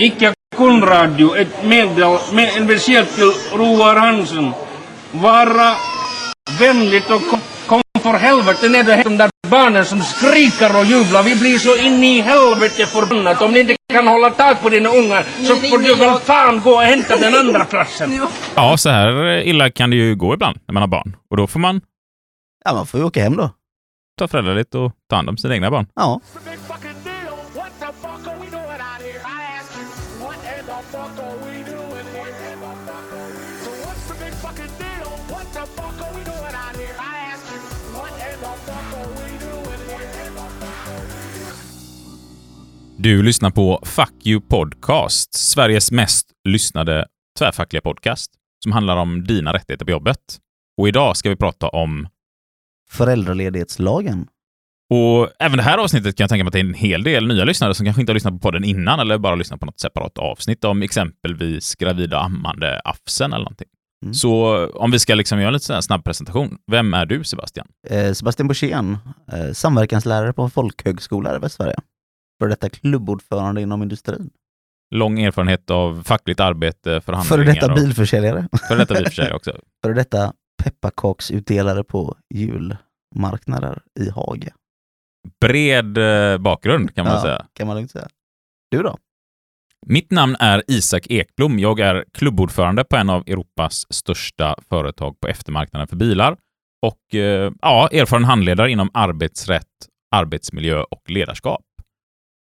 Icke kunradio, ett medel, med en speciellt till Roar Hansen. Vara vänligt och kom, kom för helvete ner det de där barnen som skriker och jublar. Vi blir så in i helvete förbannat. Om ni inte kan hålla tag på dina ungar så får du väl fan gå och hämta den andra klassen. Ja, så här illa kan det ju gå ibland när man har barn. Och då får man Ja, man får ju åka hem då. ta föräldraledigt och ta hand om sina egna barn. Ja. Du lyssnar på Fuck You Podcast, Sveriges mest lyssnade tvärfackliga podcast som handlar om dina rättigheter på jobbet. Och idag ska vi prata om, Föräldraledighetslagen. och även det här avsnittet kan jag tänka mig att det är en hel del nya lyssnare som kanske inte har lyssnat på podden innan eller bara lyssnat på något separat avsnitt om exempelvis gravida ammande afsen eller någonting. Mm. Så om vi ska liksom göra en lite snabb presentation. Vem är du Sebastian? Eh, Sebastian Borssén, eh, samverkanslärare på folkhögskola i Västsverige. För detta klubbordförande inom industrin. Lång erfarenhet av fackligt arbete, Före förhandlingar detta och... bilförsäljare. Före detta bilförsäljare också. Före detta pepparkaksutdelare på julmarknader i Haga. Bred eh, bakgrund kan man Ja. säga. Kan man lugnt säga. Du då? Mitt namn är Isak Ekblom. Jag är klubbordförande på en av Europas största företag på eftermarknaden för bilar och eh, ja, erfaren handledare inom arbetsrätt, arbetsmiljö och ledarskap.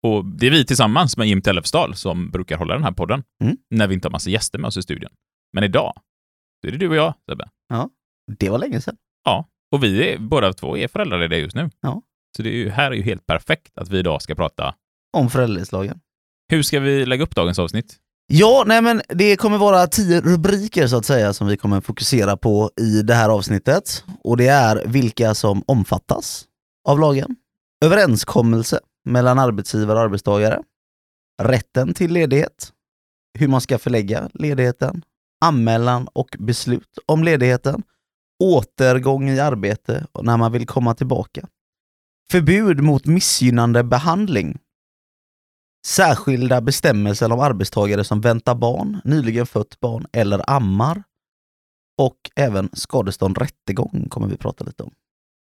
Och det är vi tillsammans med Jim Tellefsdal som brukar hålla den här podden Mm. när vi inte har massa gäster med oss i studion. Men idag, då är det du och jag, Sebbe. Det var länge sedan. Och vi är, båda två är föräldralediga just nu. Ja. Så det är ju, här är ju helt perfekt att vi idag ska prata. Om föräldraledighetslagen. Hur ska vi lägga upp dagens avsnitt? Ja, nej men det kommer vara tio rubriker så att säga som vi kommer fokusera på i det här avsnittet. Och det är vilka som omfattas av lagen, överenskommelse mellan arbetsgivare och arbetstagare, rätten till ledighet, hur man ska förlägga ledigheten, anmälan och beslut om ledigheten, återgång i arbete och när man vill komma tillbaka, förbud mot missgynnande behandling, särskilda bestämmelser om arbetstagare som väntar barn, nyligen fött barn eller ammar. Och även skadestånd rättegång kommer vi prata lite om.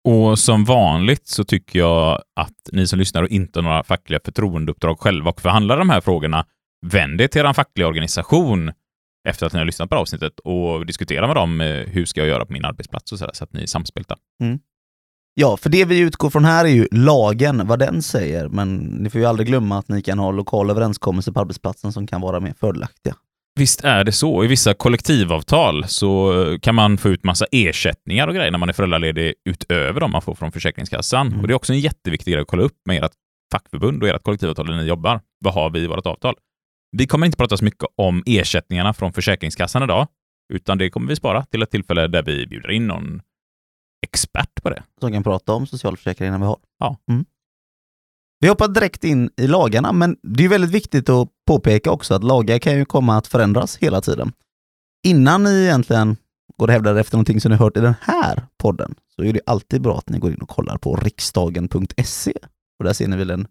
Och som vanligt så tycker jag att ni som lyssnar och inte har några fackliga förtroendeuppdrag själva och förhandlar de här frågorna, vänd er till er fackliga organisation efter att ni har lyssnat på avsnittet och diskutera med dem eh, hur ska jag göra på min arbetsplats och så, där, så att ni är samspelta. Mm. Ja, för det vi utgår från här är ju lagen, vad den säger, men ni får ju aldrig glömma att ni kan ha lokala överenskommelser på arbetsplatsen som kan vara mer fördelaktiga. Visst är det så. I vissa kollektivavtal så eh, kan man få ut massa ersättningar och grejer när man är föräldraledig utöver de man får från Försäkringskassan. Mm. Och Det är också en jätteviktig grej att kolla upp med ert fackförbund och ert kollektivavtal där ni jobbar. Vad har vi i vårt avtal? Vi kommer inte prata så mycket om ersättningarna från Försäkringskassan idag, utan det kommer vi spara till ett tillfälle där vi bjuder in någon expert på det. Som kan prata om socialförsäkringarna vi har. Ja. Mm. Vi hoppar direkt in i lagarna, men det är väldigt viktigt att påpeka också att lagar kan ju komma att förändras hela tiden. Innan ni egentligen går och hävdar efter någonting som ni hört i den här podden, så är det alltid bra att ni går in och kollar på riksdagen.se. Och där ser ni väl den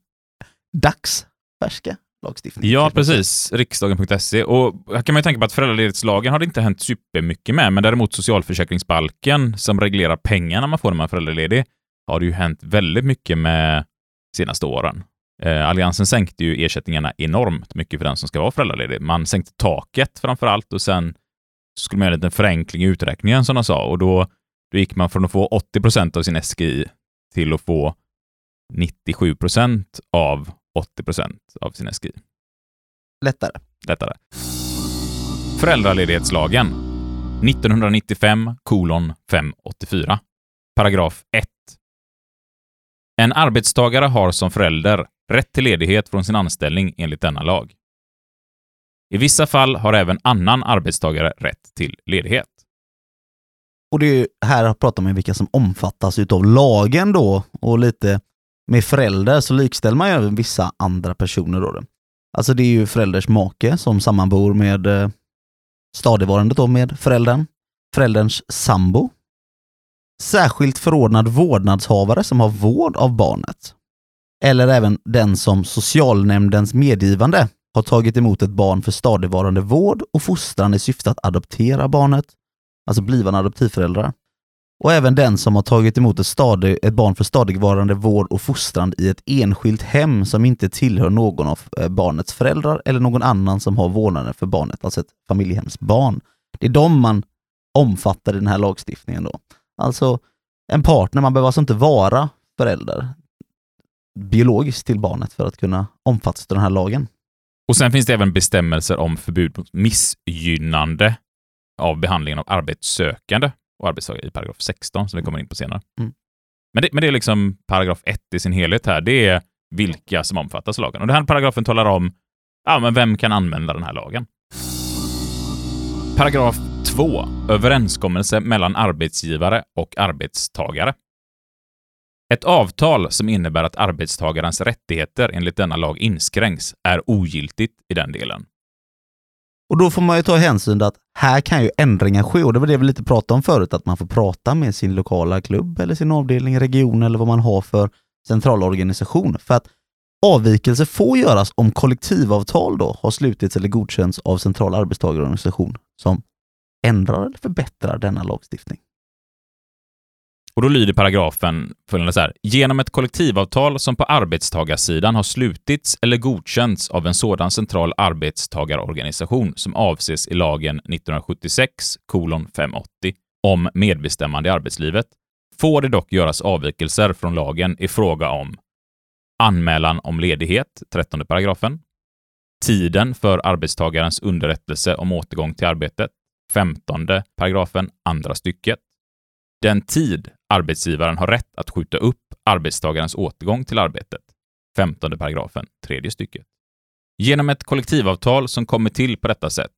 dagsfärska lagstiftningen. Ja, precis. Riksdagen.se. Och här kan man ju tänka på att föräldraledighetslagen har det inte hänt supermycket med, men däremot socialförsäkringsbalken som reglerar pengarna man får när man är föräldraledig har det ju hänt väldigt mycket med senaste åren. Eh, Alliansen sänkte ju ersättningarna enormt mycket för den som ska vara föräldraledig. Man sänkte taket framför allt och sen skulle man göra en liten förenkling i uträkningen som de sa och då, då gick man från att få 80 procent av sin SGI till att få 97 procent av 80 procent av sin SGI Lättare. lättare. Föräldraledighetslagen 1995 kolon 584 paragraf 1 en arbetstagare har som förälder rätt till ledighet från sin anställning enligt denna lag. I vissa fall har även annan arbetstagare rätt till ledighet. Och det är ju, här pratar man om vilka som omfattas utav lagen då och lite med förälder så likställer man ju även vissa andra personer då. Alltså det är ju förälders make som sammanbor med eh, stadigvarande stadigvarandet då med föräldern, förälderns sambo, särskilt förordnad vårdnadshavare som har vård av barnet, eller även den som socialnämndens medgivande har tagit emot ett barn för stadigvarande vård och fostran i syfte att adoptera barnet, alltså blivande adoptivföräldrar. Och även den som har tagit emot ett, stadig, ett barn för stadigvarande vård och fostran i ett enskilt hem som inte tillhör någon av eh, barnets föräldrar eller någon annan som har vårdnaden för barnet, alltså ett familjehemsbarn. Det är de man omfattar i den här lagstiftningen då. Alltså en partner, man behöver alltså inte vara förälder biologiskt till barnet för att kunna omfattas av den här lagen. Och sen finns det även bestämmelser om förbud mot missgynnande av behandlingen av arbetssökande och arbetstagare i paragraf 16 som vi kommer in på senare. Mm. Men, det, men det är liksom paragraf 1 i sin helhet här. Det är vilka som omfattas av lagen. Och den här paragrafen talar om ja, men vem kan använda den här lagen. Paragraf 2. Överenskommelse mellan arbetsgivare och arbetstagare. Ett avtal som innebär att arbetstagarens rättigheter enligt denna lag inskränks är ogiltigt i den delen. Och då får man ju ta hänsyn till att här kan ju ändringar ske och det var det vi lite pratade om förut, att man får prata med sin lokala klubb eller sin avdelning, region eller vad man har för centralorganisation. För att avvikelse får göras om kollektivavtal då har slutits eller godkänts av central arbetstagarorganisation som ändrar eller förbättrar denna lagstiftning. Och då lyder paragrafen följande så här. Genom ett kollektivavtal som på arbetstagarsidan har slutits eller godkänts av en sådan central arbetstagarorganisation som avses i lagen 1976 580 om medbestämmande i arbetslivet får det dock göras avvikelser från lagen i fråga om anmälan om ledighet, 13 paragrafen, tiden för arbetstagarens underrättelse om återgång till arbetet, 15 paragrafen, andra stycket, den tid arbetsgivaren har rätt att skjuta upp arbetstagarens återgång till arbetet. 15 paragrafen, tredje stycket. Genom ett kollektivavtal som kommer till på detta sätt,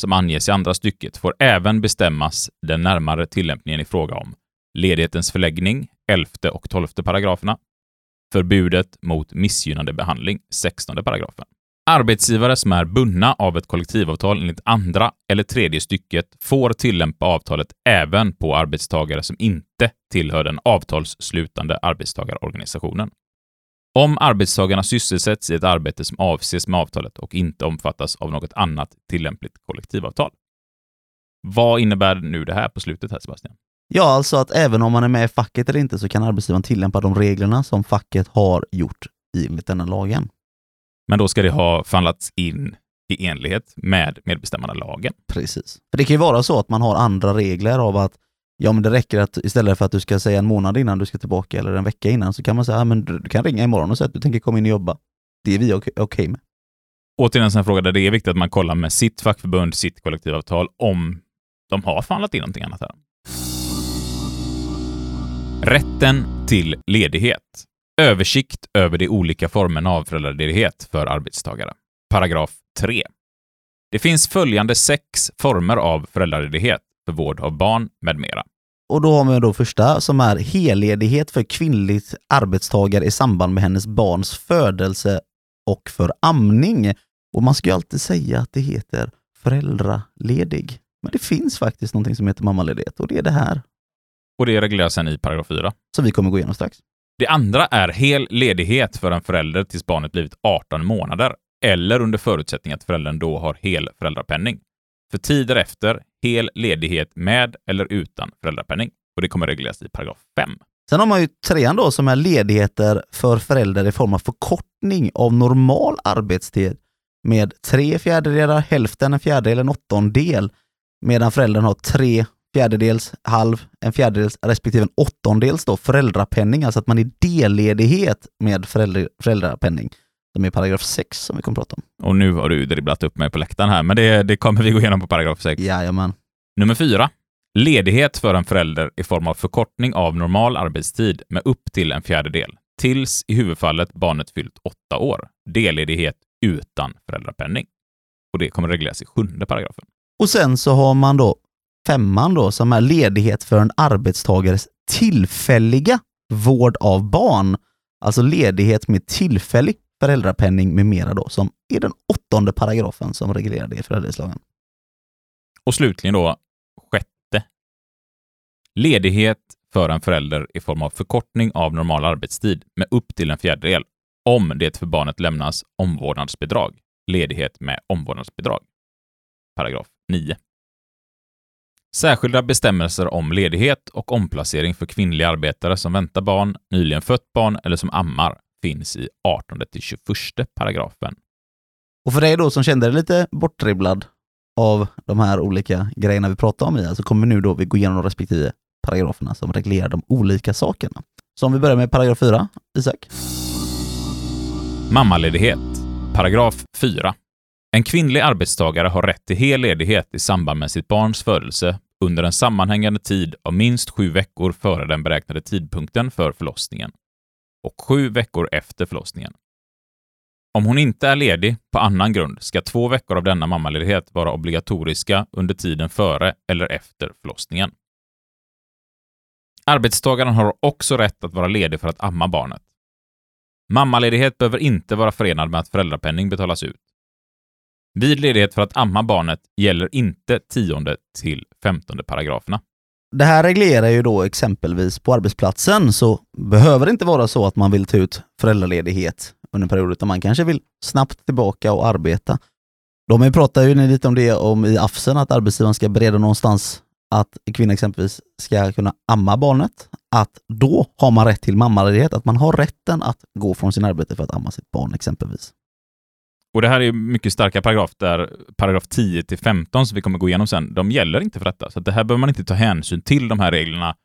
som anges i andra stycket, får även bestämmas den närmare tillämpningen i fråga om ledighetens förläggning, 11 och 12 paragraferna, förbudet mot missgynnande behandling, 16 paragrafen. Arbetsgivare som är bundna av ett kollektivavtal enligt andra eller tredje stycket får tillämpa avtalet även på arbetstagare som inte tillhör den avtalsslutande arbetstagarorganisationen. Om arbetstagarna sysselsätts i ett arbete som avses med avtalet och inte omfattas av något annat tillämpligt kollektivavtal. Vad innebär nu det här på slutet här Sebastian? Ja, alltså att även om man är med i facket eller inte så kan arbetsgivaren tillämpa de reglerna som facket har gjort enligt denna lagen. Men då ska det ha förhandlats in i enlighet med medbestämmandelagen. Precis. För det kan ju vara så att man har andra regler av att ja, men det räcker att istället för att du ska säga en månad innan du ska tillbaka eller en vecka innan så kan man säga, ja, men du kan ringa imorgon och säga att du tänker komma in och jobba. Det är vi okej okay med. Återigen en sån här fråga där det är viktigt att man kollar med sitt fackförbund, sitt kollektivavtal, om de har förhandlat in någonting annat här. Rätten till ledighet. Översikt över de olika formerna av föräldraledighet för arbetstagare. Paragraf 3. Det finns följande sex former av föräldraledighet för vård av barn med mera. Och då har vi då första som är helledighet för kvinnligt arbetstagare i samband med hennes barns födelse och för amning. Och man ska ju alltid säga att det heter föräldraledig. Men det finns faktiskt någonting som heter mammaledighet och det är det här Och det regleras sen i paragraf 4. som vi kommer gå igenom strax. Det andra är hel ledighet för en förälder tills barnet blivit 18 månader, eller under förutsättning att föräldern då har hel föräldrapenning. För tid därefter, hel ledighet med eller utan föräldrapenning. Och det kommer regleras i paragraf 5. Sen har man ju trean då som är ledigheter för föräldrar i form av förkortning av normal arbetstid med tre fjärdedelar, hälften, en fjärdedel, en åttondel medan föräldern har tre fjärdedels, halv, en fjärdedels respektive en åttondels då föräldrapenning, alltså att man är delledighet med föräldra, föräldrapenning. Som är paragraf 6 som vi kommer prata om. Och nu har du dribblat upp mig på läktaren här, men det, det kommer vi gå igenom på paragraf 6. Jajamän. Nummer 4. Ledighet för en förälder i form av förkortning av normal arbetstid med upp till en fjärdedel, tills i huvudfallet barnet fyllt åtta år. Delledighet utan föräldrapenning. Och det kommer regleras i sjunde paragrafen. Och sen så har man då femman då som är ledighet för en arbetstagares tillfälliga vård av barn. Alltså ledighet med tillfällig föräldrapenning med mera då, som är den åttonde paragrafen som reglerar det i föräldraledighetslagen. Och slutligen då, sjätte. Ledighet för en förälder i form av förkortning av normal arbetstid med upp till en fjärdedel om det för barnet lämnas omvårdnadsbidrag. ledighet med omvårdnadsbidrag. Paragraf 9. Särskilda bestämmelser om ledighet och omplacering för kvinnliga arbetare som väntar barn, nyligen fött barn eller som ammar finns i 18 till 21 paragrafen. Och för dig då som kände dig lite bortdribblad av de här olika grejerna vi pratar om i, så kommer nu då vi gå igenom de respektive paragraferna som reglerar de olika sakerna. Så om vi börjar med paragraf 4, Isak. Mammaledighet. Paragraf 4. En kvinnlig arbetstagare har rätt till hel ledighet i samband med sitt barns födelse under en sammanhängande tid av minst sju veckor före den beräknade tidpunkten för förlossningen och sju veckor efter förlossningen. Om hon inte är ledig på annan grund ska två veckor av denna mammaledighet vara obligatoriska under tiden före eller efter förlossningen. Arbetstagaren har också rätt att vara ledig för att amma barnet. Mammaledighet behöver inte vara förenad med att föräldrapenning betalas ut. Vid ledighet för att amma barnet gäller inte 10 till 15 paragraferna. Det här reglerar ju då exempelvis på arbetsplatsen, så behöver det inte vara så att man vill ta ut föräldraledighet under en period, utan man kanske vill snabbt tillbaka och arbeta. De pratar ju lite om det om i AFSen, att arbetsgivaren ska bereda någonstans att kvinnan exempelvis ska kunna amma barnet, att då har man rätt till mammaledighet, att man har rätten att gå från sin arbete för att amma sitt barn exempelvis. Och det här är mycket starka paragraf där paragraf 10 till 15 som vi kommer gå igenom sen, de gäller inte för detta. Så det här behöver man inte ta hänsyn till de här reglerna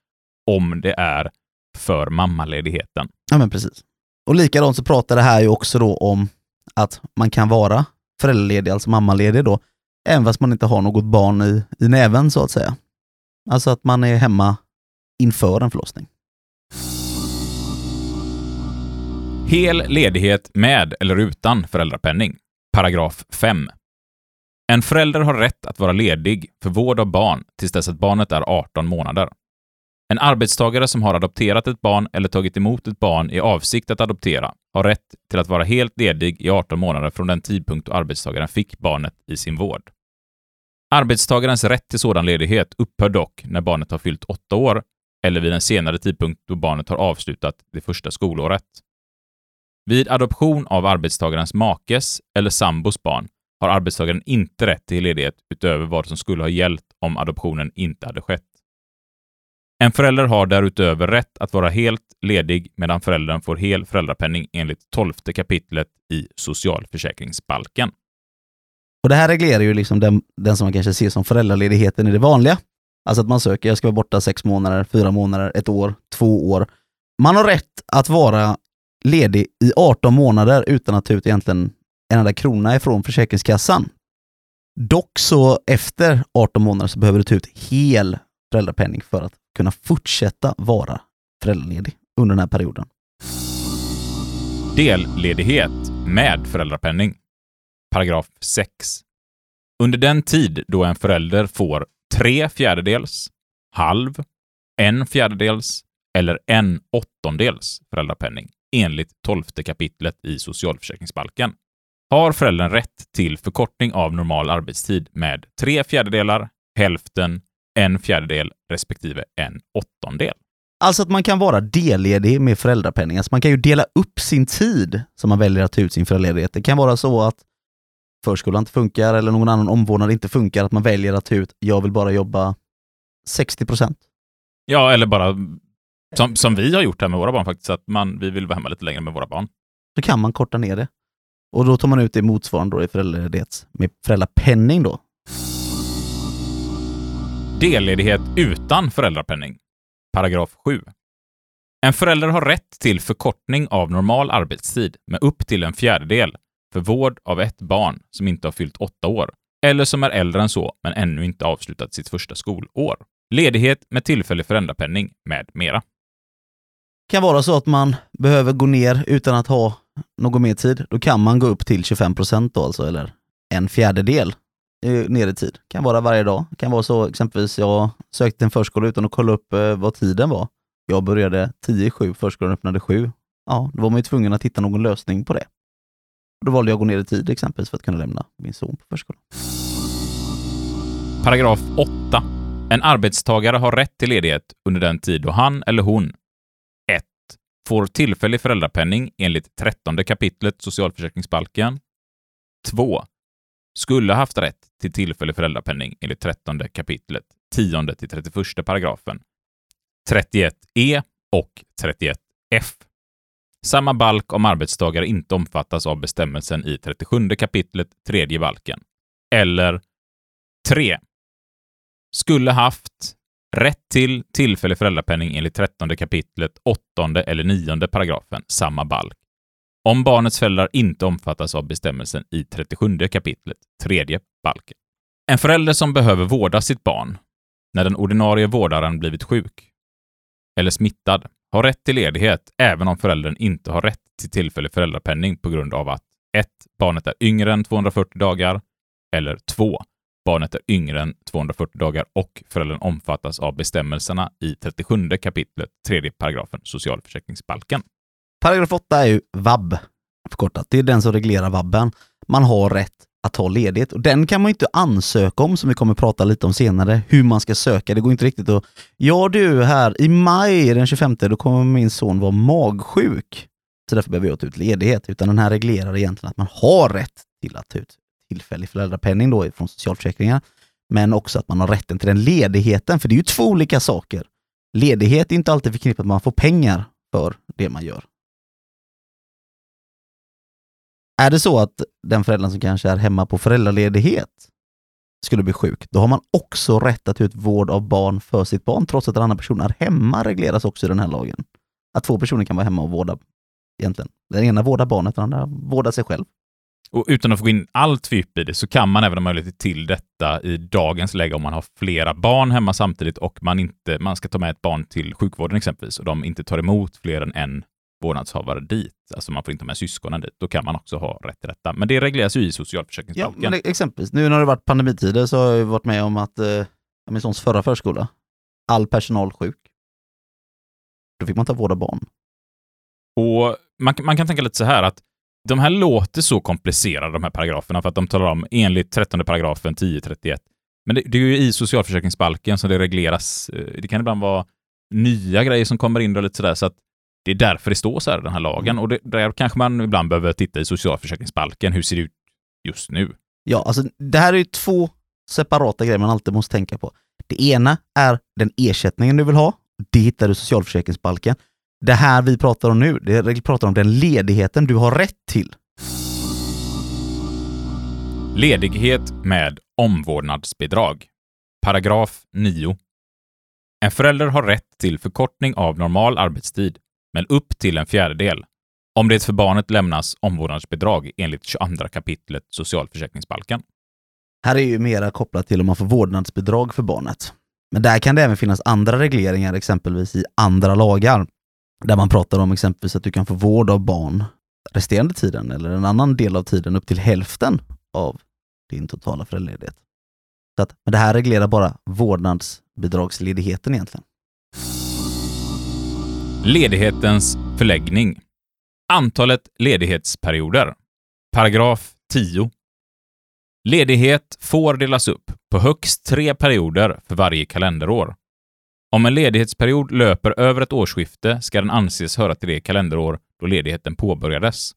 om det är för mammaledigheten. Ja men precis. Och likadant så pratar det här ju också då om att man kan vara föräldraledig, alltså mammaledig då, även fast man inte har något barn i, i näven så att säga. Alltså att man är hemma inför en förlossning. Hel ledighet med eller utan föräldrapenning. Paragraf 5. En förälder har rätt att vara ledig för vård av barn tills dess att barnet är 18 månader. En arbetstagare som har adopterat ett barn eller tagit emot ett barn i avsikt att adoptera har rätt till att vara helt ledig i 18 månader från den tidpunkt då arbetstagaren fick barnet i sin vård. Arbetstagarens rätt till sådan ledighet upphör dock när barnet har fyllt 8 år eller vid en senare tidpunkt då barnet har avslutat det första skolåret. Vid adoption av arbetstagarens makes eller sambos barn har arbetstagaren inte rätt till ledighet utöver vad som skulle ha gällt om adoptionen inte hade skett. En förälder har därutöver rätt att vara helt ledig medan föräldern får hel föräldrapenning enligt 12 kapitlet i socialförsäkringsbalken. Och det här reglerar ju liksom den, den som man kanske ser som föräldraledigheten i det vanliga. Alltså att man söker, jag ska vara borta sex månader, fyra månader, ett år, två år. Man har rätt att vara ledig i 18 månader utan att ta ut egentligen en enda krona ifrån Försäkringskassan. Dock så efter 18 månader så behöver du ta ut hel föräldrapenning för att kunna fortsätta vara föräldraledig under den här perioden. Delledighet med föräldrapenning. Paragraf 6. Under den tid då en förälder får tre fjärdedels, halv, en fjärdedels eller en åttondels föräldrapenning enligt 12 kapitlet i socialförsäkringsbalken har föräldern rätt till förkortning av normal arbetstid med tre fjärdedelar, hälften, en fjärdedel respektive en åttondel. Alltså att man kan vara delledig med föräldrapenning. Alltså man kan ju dela upp sin tid som man väljer att ta ut sin föräldraledighet. Det kan vara så att förskolan inte funkar eller någon annan omvårdnad inte funkar, att man väljer att ta ut, jag vill bara jobba 60 procent. Ja, eller bara som, som vi har gjort här med våra barn faktiskt, att man, vi vill vara hemma lite längre med våra barn. Så kan man korta ner det. Och då tar man ut det motsvarande då i föräldraledighet med föräldrapenning då. Delledighet utan föräldrapenning. Paragraf 7. En förälder har rätt till förkortning av normal arbetstid med upp till en fjärdedel för vård av ett barn som inte har fyllt åtta år eller som är äldre än så men ännu inte avslutat sitt första skolår. Ledighet med tillfällig föräldrapenning med mera kan vara så att man behöver gå ner utan att ha någon mer tid. Då kan man gå upp till 25 procent då alltså, eller en fjärdedel eh, ner i tid. Kan vara varje dag. kan vara så exempelvis, jag sökte en förskola utan att kolla upp eh, vad tiden var. Jag började 10 i 7, förskolan öppnade 7. Ja, då var man ju tvungen att hitta någon lösning på det. Då valde jag att gå ner i tid exempelvis för att kunna lämna min son på förskolan. Paragraf 8. En arbetstagare har rätt till ledighet under den tid då han eller hon Får tillfällig föräldrapenning enligt 13 kapitlet socialförsäkringsbalken. 2. Skulle haft rätt till tillfällig föräldrapenning enligt 13 kapitlet 10 till 31 paragrafen 31e och 31f. Samma balk om arbetstagare inte omfattas av bestämmelsen i 37 kapitlet tredje balken. Eller 3. Skulle haft rätt till tillfällig föräldrapenning enligt 13 kapitlet 8 eller 9 paragrafen samma balk. Om barnets föräldrar inte omfattas av bestämmelsen i 37 kapitlet tredje balken. En förälder som behöver vårda sitt barn när den ordinarie vårdaren blivit sjuk eller smittad har rätt till ledighet även om föräldern inte har rätt till tillfällig föräldrapenning på grund av att 1. Barnet är yngre än 240 dagar eller 2. Barnet är yngre än 240 dagar och föräldern omfattas av bestämmelserna i 37 kapitlet 3 paragrafen socialförsäkringsbalken. Paragraf 8 är ju vab förkortat. Det är den som reglerar vabben. Man har rätt att ta ledigt och den kan man ju inte ansöka om som vi kommer prata lite om senare, hur man ska söka. Det går inte riktigt att, ja du här i maj den 25 då kommer min son vara magsjuk. Så därför behöver jag ta ut ledighet. Utan den här reglerar egentligen att man har rätt till att ta ut tillfällig föräldrapenning då från socialförsäkringar. Men också att man har rätten till den ledigheten, för det är ju två olika saker. Ledighet är inte alltid förknippat med att man får pengar för det man gör. Är det så att den föräldern som kanske är hemma på föräldraledighet skulle bli sjuk, då har man också rätt att ta ut vård av barn för sitt barn, trots att en annan person är hemma, regleras också i den här lagen. Att två personer kan vara hemma och vårda, egentligen. Den ena vårdar barnet, den andra vårdar sig själv. Och utan att få in allt för djupt i det så kan man även ha möjlighet till detta i dagens läge om man har flera barn hemma samtidigt och man, inte, man ska ta med ett barn till sjukvården exempelvis och de inte tar emot fler än en vårdnadshavare dit. Alltså man får inte ha med syskonen dit. Då kan man också ha rätt till detta. Men det regleras ju i Ja, socialförsäkringsbalken. men det- exempelvis, nu när det varit pandemitider så har jag varit med om att eh, min sons förra förskola, all personal sjuk. Då fick man ta vård av barn. Och man, man kan tänka lite så här att de här låter så komplicerade, de här paragraferna, för att de talar om enligt 13 paragrafen 1031. Men det, det är ju i socialförsäkringsbalken som det regleras. Eh, Det kan ibland vara nya grejer som kommer in och lite sådär, så att det är därför det står så här i den här lagen. Och det, där kanske man ibland behöver titta i socialförsäkringsbalken. Hur ser det ut just nu? Ja, alltså det här är ju två separata grejer man alltid måste tänka på. Det ena är den ersättningen du vill ha. Det hittar du i socialförsäkringsbalken. Det här vi pratar om nu, det vi pratar om den ledigheten du har rätt till. Ledighet med omvårdnadsbidrag. Paragraf 9. En förälder har rätt till förkortning av normal arbetstid, men upp till en fjärdedel, om det för barnet lämnas omvårdnadsbidrag enligt 22 kapitlet socialförsäkringsbalken. Här är ju mera kopplat till om man får vårdnadsbidrag för barnet. Men där kan det även finnas andra regleringar, exempelvis i andra lagar, där man pratar om exempelvis att du kan få vård av barn resterande tiden eller en annan del av tiden upp till hälften av din totala föräldraledighet. Så att, men det här reglerar bara vårdnadsbidragsledigheten egentligen. Ledighetens förläggning. Antalet ledighetsperioder. Paragraf 10. Ledighet får delas upp på högst tre perioder för varje kalenderår. Om en ledighetsperiod löper över ett årsskifte ska den anses höra till det kalenderår då ledigheten påbörjades.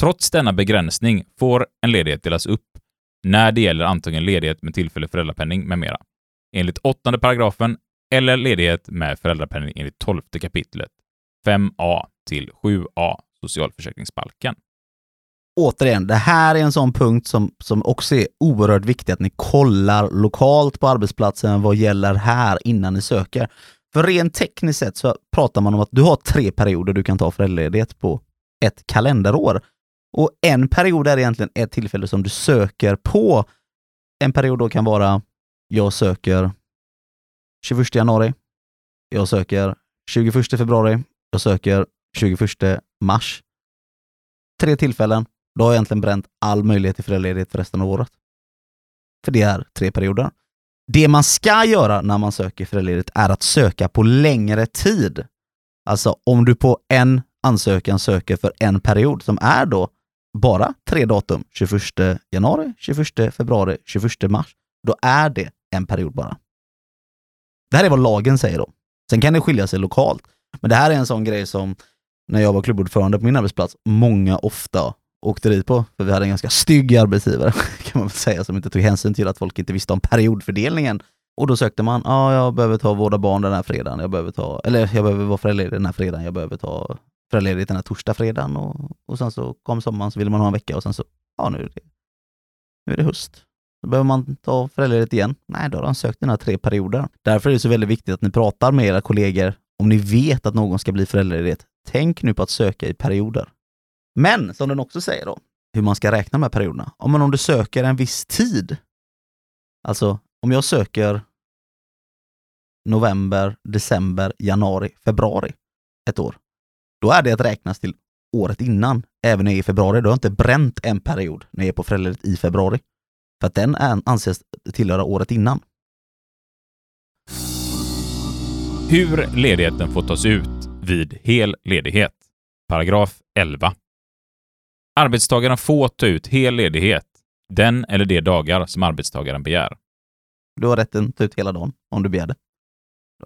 Trots denna begränsning får en ledighet delas upp när det gäller antingen ledighet med tillfällig föräldrapenning med mera, enligt åttonde paragrafen eller ledighet med föräldrapenning enligt 12 kapitlet 5a till 7a socialförsäkringsbalken. Återigen, det här är en sån punkt som, som också är oerhört viktig att ni kollar lokalt på arbetsplatsen vad gäller här innan ni söker. För rent tekniskt sett så pratar man om att du har tre perioder du kan ta föräldraledighet på ett kalenderår. Och en period är egentligen ett tillfälle som du söker på. En period då kan vara, jag söker 21 januari, jag söker 21 februari, jag söker 21 mars. Tre tillfällen, då har jag egentligen bränt all möjlighet till föräldraledighet för resten av året. För det är tre perioder. Det man ska göra när man söker föräldraledighet är att söka på längre tid. Alltså om du på en ansökan söker för en period som är då bara tre datum, 21 januari, 21 februari, 21 mars, då är det en period bara. Det här är vad lagen säger då. Sen kan det skilja sig lokalt. Men det här är en sån grej som när jag var klubbordförande på min arbetsplats, många ofta åkte dit på, för vi hade en ganska stygg arbetsgivare kan man väl säga, som inte tog hänsyn till att folk inte visste om periodfördelningen. Och då sökte man, ja ah, jag behöver ta vårda barn den här fredagen, jag behöver ta, eller jag behöver vara föräldraledig den här fredagen, jag behöver ta föräldraledigt den här torsdag, fredagen och, och sen så kom sommaren så ville man ha en vecka och sen så, ja nu är det, nu är det höst. Då behöver man ta föräldraledigt igen. Nej, då har de sökt den här tre perioder. Därför är det så väldigt viktigt att ni pratar med era kollegor om ni vet att någon ska bli föräldraledig. Tänk nu på att söka i perioder. Men, som den också säger då, hur man ska räkna med perioderna. Om, man, om du söker en viss tid, alltså om jag söker november, december, januari, februari ett år, då är det att räknas till året innan, även när jag är i februari. Du har inte bränt en period när jag är på föräldraledigt i februari. För att den anses tillhöra året innan. Hur ledigheten får tas ut vid hel ledighet. Paragraf 11. Arbetstagaren får ta ut hel ledighet den eller de dagar som arbetstagaren begär. Du har rätten att ta ut hela dagen om du begär det.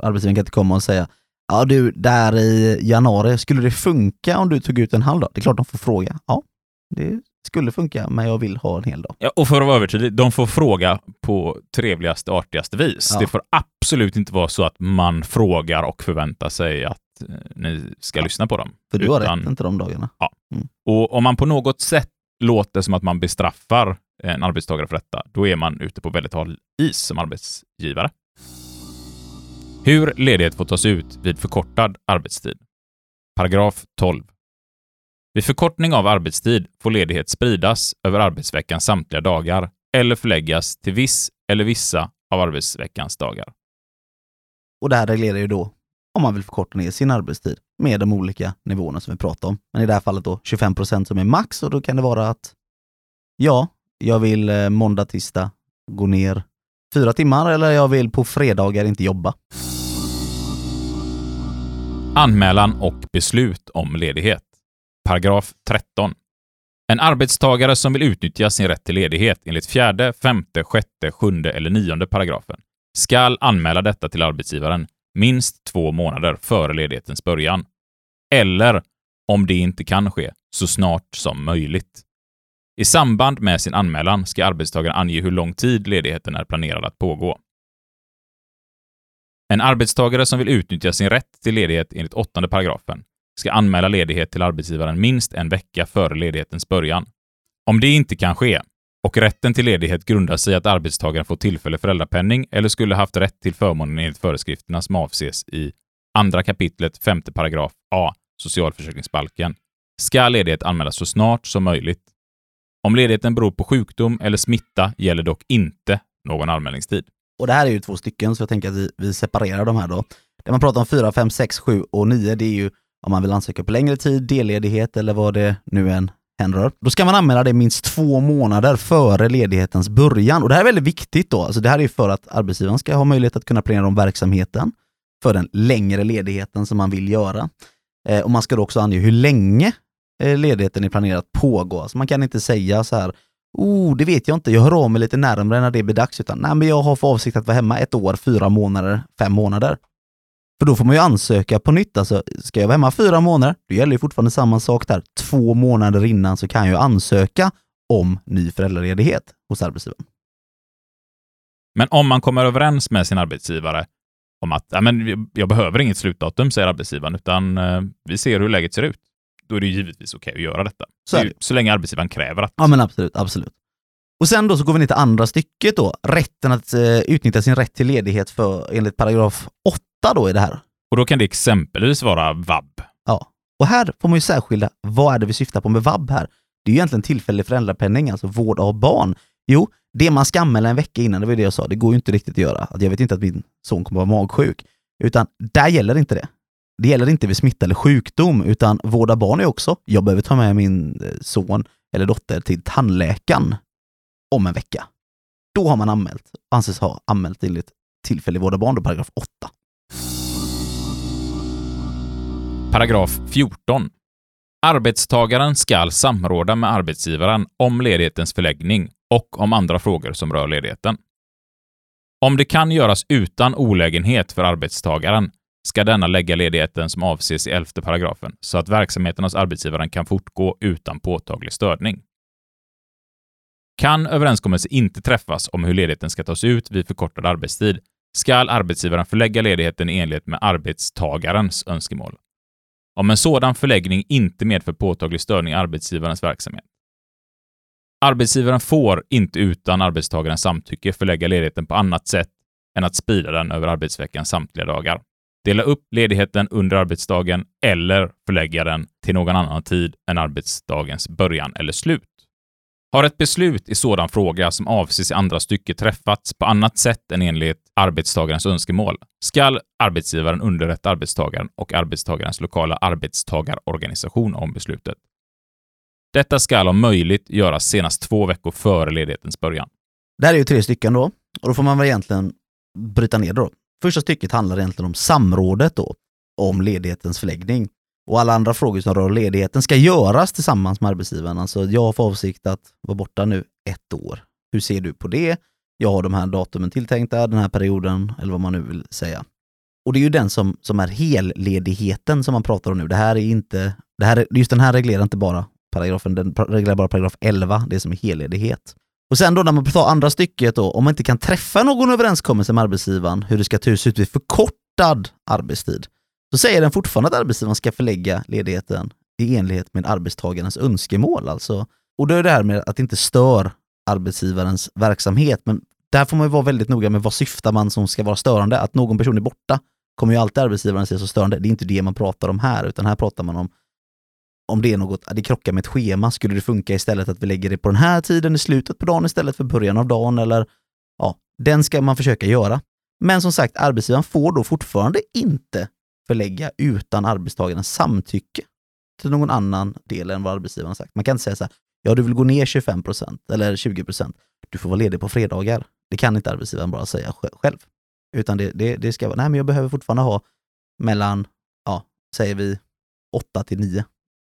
Arbetsgivaren kan inte komma och säga Ja du, där i januari, skulle det funka om du tog ut en halv dag? Det är klart de får fråga. Ja, det skulle funka, men jag vill ha en hel dag. Ja, och för att vara övertydlig, de får fråga på trevligaste, artigaste vis. Ja. Det får absolut inte vara så att man frågar och förväntar sig att ni ska Ja. lyssna på dem. För du har Utan- rätten till de dagarna. Och om man på något sätt låter som att man bestraffar en arbetstagare för detta, då är man ute på väldigt hal is som arbetsgivare. Hur ledighet får tas ut vid förkortad arbetstid. Paragraf 12. Vid förkortning av arbetstid får ledighet spridas över arbetsveckans samtliga dagar eller förläggas till viss eller vissa av arbetsveckans dagar. Och det här reglerar ju då om man vill förkorta ner sin arbetstid med de olika nivåerna som vi pratar om. Men i det här fallet då 25 procent som är max och då kan det vara att ja, jag vill eh, måndag, tisdag gå ner fyra timmar eller jag vill på fredagar inte jobba. Anmälan och beslut om ledighet. Paragraf 13. En arbetstagare som vill utnyttja sin rätt till ledighet enligt fjärde, femte, sjätte, sjunde eller nionde paragrafen skall anmäla detta till arbetsgivaren minst två månader före ledighetens början. Eller, om det inte kan ske, så snart som möjligt. I samband med sin anmälan ska arbetstagaren ange hur lång tid ledigheten är planerad att pågå. En arbetstagare som vill utnyttja sin rätt till ledighet enligt åttonde paragrafen ska anmäla ledighet till arbetsgivaren minst en vecka före ledighetens början. Om det inte kan ske och rätten till ledighet grundar sig i att arbetstagaren får tillfällig föräldrapenning eller skulle haft rätt till förmånen enligt föreskrifterna som avses i andra kapitlet femte paragraf A socialförsäkringsbalken ska ledighet anmälas så snart som möjligt. Om ledigheten beror på sjukdom eller smitta gäller dock inte någon anmälningstid. Och det här är ju två stycken så jag tänker att vi, vi separerar de här då. Det man pratar om 4, 5, 6, 7 och 9 det är ju om man vill ansöka på längre tid, delledighet eller vad det nu än hänrör. Då ska man anmäla det minst två månader före ledighetens början. Och det här är väldigt viktigt då. Alltså det här är för att arbetsgivaren ska ha möjlighet att kunna planera om verksamheten för den längre ledigheten som man vill göra. Eh, och man ska då också ange hur länge eh, ledigheten är planerad att pågå. Alltså man kan inte säga så här Oh, det vet jag inte. Jag hör av mig lite närmare när det blir dags. Utan, nej, men jag har för avsikt att vara hemma ett år, fyra månader, fem månader. För då får man ju ansöka på nytt. Alltså, ska jag vara hemma fyra månader, då gäller ju fortfarande samma sak där. Två månader innan så kan jag ansöka om ny föräldraledighet hos arbetsgivaren. Men om man kommer överens med sin arbetsgivare om att ja, men jag behöver inget slutdatum, säger arbetsgivaren, utan eh, vi ser hur läget ser ut. Då är det givetvis okej att göra detta. Så Det ju- så länge arbetsgivaren kräver att. Ja men absolut, absolut. Och sen då så går vi ner till andra stycket då. Rätten att eh, utnyttja sin rätt till ledighet för enligt paragraf 8 då i det här. Och då kan det exempelvis vara vab. Ja. Och här får man ju särskilja, vad är det vi syftar på med vab här? Det är ju egentligen tillfällig föräldrapenning, alltså vård av barn. Jo, det man ska anmäla en vecka innan, det var det jag sa, det går ju inte riktigt att göra. Att jag vet inte att min son kommer att vara magsjuk. Utan där gäller inte det. Det gäller inte vid smitta eller sjukdom, utan vårda barn är också, jag behöver ta med min eh, son eller dotter till tandläkaren om en vecka. Då har man anmält, anses ha anmält enligt tillfällig vård av barn, då paragraf 8. Paragraf 14. Arbetstagaren skall samråda med arbetsgivaren om ledighetens förläggning och om andra frågor som rör ledigheten. Om det kan göras utan olägenhet för arbetstagaren ska denna lägga ledigheten som avses i 11 paragrafen så att verksamheten hos arbetsgivaren kan fortgå utan påtaglig störning. Kan överenskommelse inte träffas om hur ledigheten ska tas ut vid förkortad arbetstid skall arbetsgivaren förlägga ledigheten i enlighet med arbetstagarens önskemål. Om en sådan förläggning inte medför påtaglig störning i arbetsgivarens verksamhet. Arbetsgivaren får inte utan arbetstagarens samtycke förlägga ledigheten på annat sätt än att sprida den över arbetsveckans samtliga dagar. Dela upp ledigheten under arbetsdagen eller förlägga den till någon annan tid än arbetsdagens början eller slut. Har ett beslut i sådan fråga som avses i andra stycket träffats på annat sätt än enligt arbetstagarens önskemål, skall arbetsgivaren underrätta arbetstagaren och arbetstagarens lokala arbetstagarorganisation om beslutet. Detta skall om möjligt göras senast två veckor före ledighetens början. Det här är ju tre stycken då, och då får man väl egentligen bryta ner det då. Första stycket handlar egentligen om samrådet då, om ledighetens förläggning. Och alla andra frågor som rör ledigheten ska göras tillsammans med arbetsgivaren. Alltså jag har för avsikt att vara borta nu ett år. Hur ser du på det? Jag har de här datumen tilltänkta, den här perioden, eller vad man nu vill säga. Och det är ju den som, som är helledigheten som man pratar om nu. Det här är inte, det här, just den här reglerar inte bara paragrafen, den reglerar bara paragraf 11, det som är helledighet. Och sen då när man tar andra stycket då, om man inte kan träffa någon överenskommelse med arbetsgivaren hur det ska tas ut vid förkortad arbetstid, så säger den fortfarande att arbetsgivaren ska förlägga ledigheten i enlighet med arbetstagarens önskemål. Alltså. Och då är det här med att inte stör arbetsgivarens verksamhet. Men där får man ju vara väldigt noga med vad syftar man som ska vara störande. Att någon person är borta kommer ju alltid arbetsgivaren se som störande. Det är inte det man pratar om här, utan här pratar man om om det är något, det krockar med ett schema, skulle det funka istället att vi lägger det på den här tiden i slutet på dagen istället för början av dagen eller ja, den ska man försöka göra. Men som sagt, arbetsgivaren får då fortfarande inte förlägga utan arbetstagarens samtycke till någon annan del än vad arbetsgivaren sagt. Man kan inte säga så här, ja du vill gå ner 25% eller 20% du får vara ledig på fredagar. Det kan inte arbetsgivaren bara säga själv. Utan det, det, det ska vara, nej men jag behöver fortfarande ha mellan, ja, säger vi 8 till 9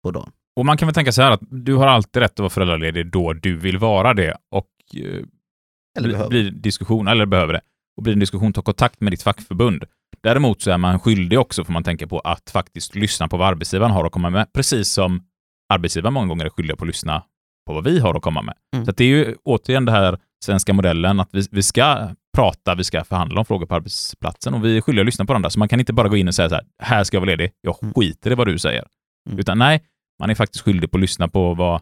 på dagen. Och man kan väl tänka så här att du har alltid rätt att vara föräldraledig då du vill vara det och eh, Eller blir diskussion, eller behöver det, och blir en diskussion, ta kontakt med ditt fackförbund. Däremot så är man skyldig också, får man tänka på, att faktiskt lyssna på vad arbetsgivaren har att komma med, precis som arbetsgivaren många gånger är skyldiga på att lyssna på vad vi har att komma med. Mm. Så det är ju återigen det här svenska modellen, att vi, vi ska prata, vi ska förhandla om frågor på arbetsplatsen och vi är skyldiga att lyssna på varandra. Så man kan inte bara gå in och säga så här, här ska jag vara ledig, jag Mm. skiter i vad du säger. Mm. Utan nej, man är faktiskt skyldig på att lyssna på vad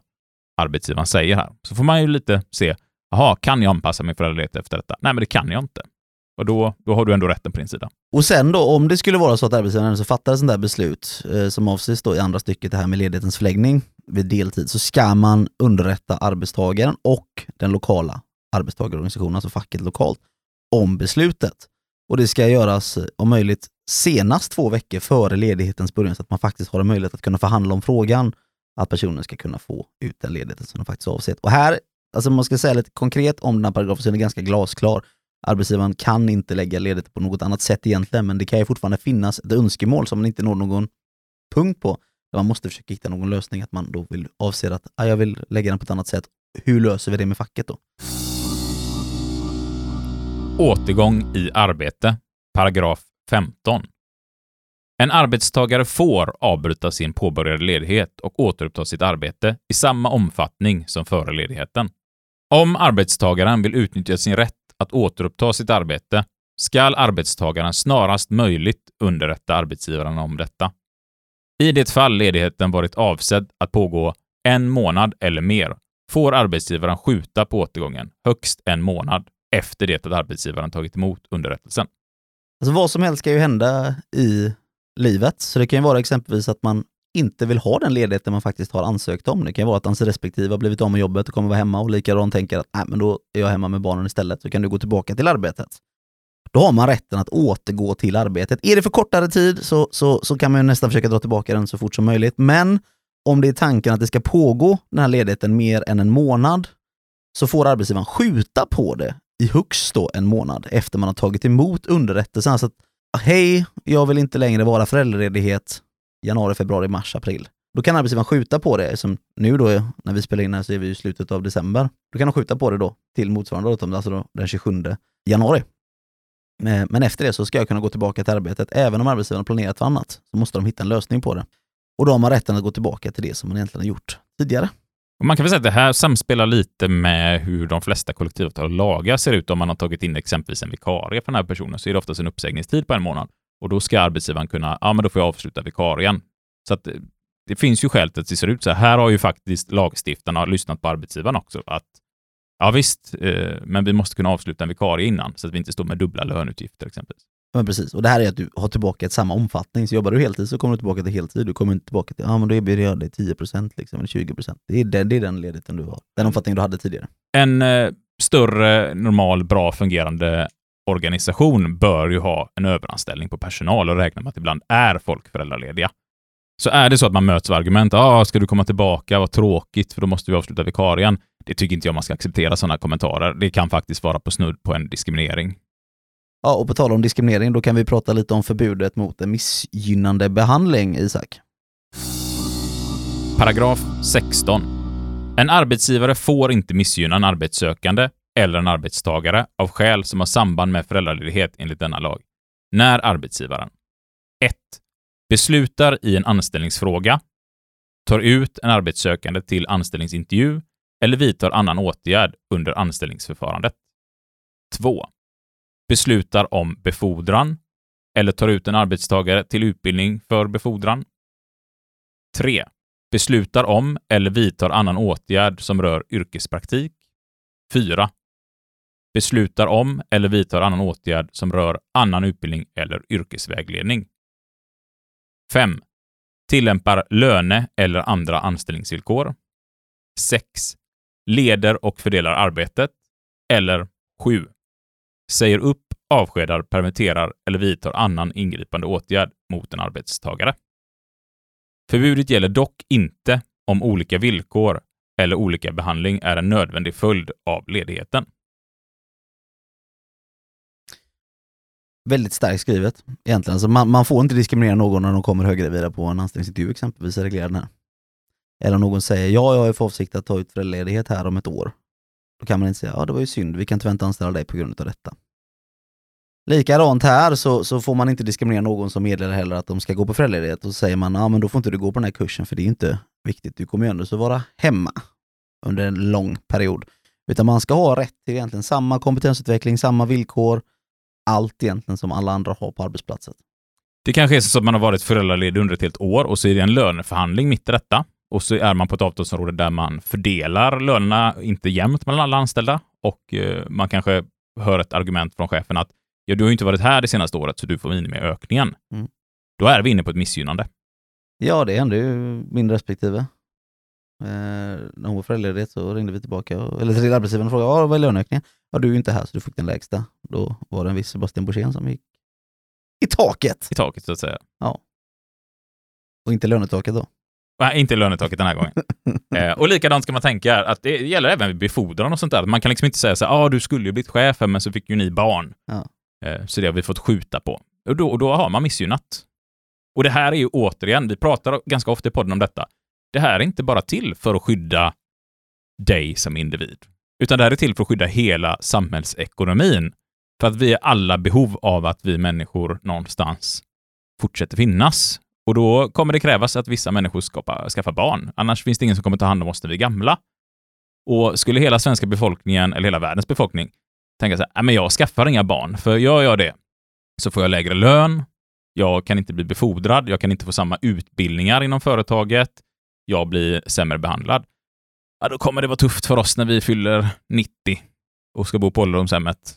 arbetsgivaren säger här. Så får man ju lite se, jaha, kan jag anpassa min föräldraledighet efter detta? Nej, men det kan jag inte. Och då, då har du ändå rätten på din sida. Och sen då, om det skulle vara så att arbetsgivaren så fattar ett sånt där beslut, eh, som avses då i andra stycket, det här med ledighetens förläggning vid deltid, så ska man underrätta arbetstagaren och den lokala arbetstagarorganisationen, alltså facket lokalt, om beslutet. Och det ska göras om möjligt senast två veckor före ledighetens början, så att man faktiskt har en möjlighet att kunna förhandla om frågan, att personen ska kunna få ut den ledigheten som de faktiskt avsett. Och här, alltså man ska säga lite konkret om den här paragrafen, så är den ganska glasklar arbetsgivaren kan inte lägga ledigt på något annat sätt egentligen, men det kan ju fortfarande finnas ett önskemål som man inte når någon punkt på. Där man måste försöka hitta någon lösning, att man då vill avse att ah, jag vill lägga den på ett annat sätt. Hur löser vi det med facket då? Återgång i arbete, paragraf 15. En arbetstagare får avbryta sin påbörjade ledighet och återuppta sitt arbete i samma omfattning som före ledigheten. Om arbetstagaren vill utnyttja sin rätt att återuppta sitt arbete skall arbetstagaren snarast möjligt underrätta arbetsgivaren om detta. I det fall ledigheten varit avsedd att pågå en månad eller mer får arbetsgivaren skjuta på återgången högst en månad efter det att arbetsgivaren tagit emot underrättelsen. Alltså vad som helst kan ju hända i livet, så det kan ju vara exempelvis att man inte vill ha den ledigheten man faktiskt har ansökt om. Det kan ju vara att hans respektive har blivit av med jobbet och kommer vara hemma och likadant tänker att Nej, men då är jag hemma med barnen istället, så kan du gå tillbaka till arbetet. Då har man rätten att återgå till arbetet. Är det för kortare tid så, så, så kan man ju nästan försöka dra tillbaka den så fort som möjligt. Men om det är tanken att det ska pågå den här ledigheten mer än en månad så får arbetsgivaren skjuta på det i högst då en månad efter man har tagit emot underrättelsen. Så att, hej, jag vill inte längre vara föräldraledighet januari, februari, mars, april. Då kan arbetsgivaren skjuta på det, som nu då när vi spelar in här så är vi i slutet av december. Då kan de skjuta på det då till motsvarande datum, alltså då den 27 januari. Eh, men efter det så ska jag kunna gå tillbaka till arbetet. Även om arbetsgivaren har planerat för annat så måste de hitta en lösning på det. Och då har man rätten att gå tillbaka till det som man egentligen har gjort tidigare. Och man kan väl säga att det här samspelar lite med hur de flesta kollektivavtal och lagar ser ut. Om man har tagit in exempelvis en vikarie för den här personen så är det oftast en uppsägningstid på en månad. Och då ska arbetsgivaren kunna, ja men då får jag avsluta vikarien. Så att det, det finns ju skäl till att det ser ut så här. Här har ju faktiskt lagstiftarna lyssnat på arbetsgivaren också. Att ja visst, eh, men vi måste kunna avsluta en vikarie innan så att vi inte står med dubbla löneutgifter exempelvis. Men precis, och det här är att du har tillbaka ett samma omfattning. Så jobbar du heltid så kommer du tillbaka till heltid. Du kommer inte tillbaka till, ja men då erbjuder jag dig 10% liksom, eller 20%. Det är, den, det är den ledigheten du har. Den omfattningen du hade tidigare. En eh, större, normal, bra fungerande organisation bör ju ha en överanställning på personal och räkna med att ibland är folk föräldralediga. Så är det så att man möts av argument, ah, ska du komma tillbaka, vad tråkigt, för då måste vi avsluta vikarien. Det tycker inte jag man ska acceptera sådana kommentarer. Det kan faktiskt vara på snudd på en diskriminering. Ja, och på tal om diskriminering, då kan vi prata lite om förbudet mot en missgynnande behandling, Isak. Paragraf 16. En arbetsgivare får inte missgynna en arbetssökande eller en arbetstagare av skäl som har samband med föräldraledighet enligt denna lag. När arbetsgivaren 1. Beslutar i en anställningsfråga, tar ut en arbetssökande till anställningsintervju eller vidtar annan åtgärd under anställningsförfarandet. 2. Beslutar om befordran eller tar ut en arbetstagare till utbildning för befordran. 3 beslutar om eller vidtar annan åtgärd som rör yrkespraktik. 4. Beslutar om eller vidtar annan åtgärd som rör annan utbildning eller yrkesvägledning. 5. Tillämpar löne eller andra anställningsvillkor. 6. Leder och fördelar arbetet. Eller 7. Säger upp, avskedar, permitterar eller vidtar annan ingripande åtgärd mot en arbetstagare. Förbudet gäller dock inte om olika villkor eller olika behandling är en nödvändig följd av ledigheten. Väldigt starkt skrivet egentligen. Alltså man, man får inte diskriminera någon när de kommer höggravida på en anställningsintervju exempelvis, är reglerad här. Eller om någon säger ja, jag har för avsikt att ta ut föräldraledighet här om ett år. Då kan man inte säga ja, det var ju synd, vi kan tyvärr inte anställa dig på grund av detta. Likadant här så, så får man inte diskriminera någon som meddelar heller att de ska gå på föräldraledighet och så säger man ja men då får inte du gå på den här kursen för det är inte viktigt, du kommer ju ändå så vara hemma under en lång period. Utan man ska ha rätt till egentligen samma kompetensutveckling, samma villkor, allt egentligen som alla andra har på arbetsplatsen. Det kanske är så att man har varit föräldraledig under ett helt år och så är det en löneförhandling mitt i detta. Och så är man på ett avtalsområde där man fördelar lönerna inte jämnt mellan alla anställda och eh, man kanske hör ett argument från chefen att ja, du har ju inte varit här det senaste året så du får minimiökningen. Mm. Då är vi inne på ett missgynnande. Ja, det hände ju min respektive. Eh, när hon var föräldraledig så ringde vi tillbaka, eller till arbetsgivaren och frågade ja, vad är löneökningen? Ja, du är ju inte här så du fick den lägsta. Då var det en viss Sebastian Borssén som gick i taket. I taket så att säga. Och inte lönetaket då. Nej, inte lönetaket den här gången. eh, och likadant ska man tänka att det gäller även vid befordran och sånt där. Man kan liksom inte säga så här, ah, du skulle ju blivit chef här, men så fick ju ni barn. Ja. Eh, så det har vi fått skjuta på. Och då, och då har man missgynnat. Och det här är ju återigen, vi pratar ganska ofta i podden om detta. Det här är inte bara till för att skydda dig som individ, utan det här är till för att skydda hela samhällsekonomin. För att vi är alla behov av att vi människor någonstans fortsätter finnas. Och då kommer det krävas att vissa människor skapa, skaffar barn. Annars finns det ingen som kommer ta hand om oss när vi är gamla. Och skulle hela svenska befolkningen, eller hela världens befolkning, tänka så här, äh, men jag skaffar inga barn, för gör jag det så får jag lägre lön, jag kan inte bli befordrad, jag kan inte få samma utbildningar inom företaget, jag blir sämre behandlad. Ja, då kommer det vara tufft för oss när vi fyller 90 och ska bo på ålderdomshemmet.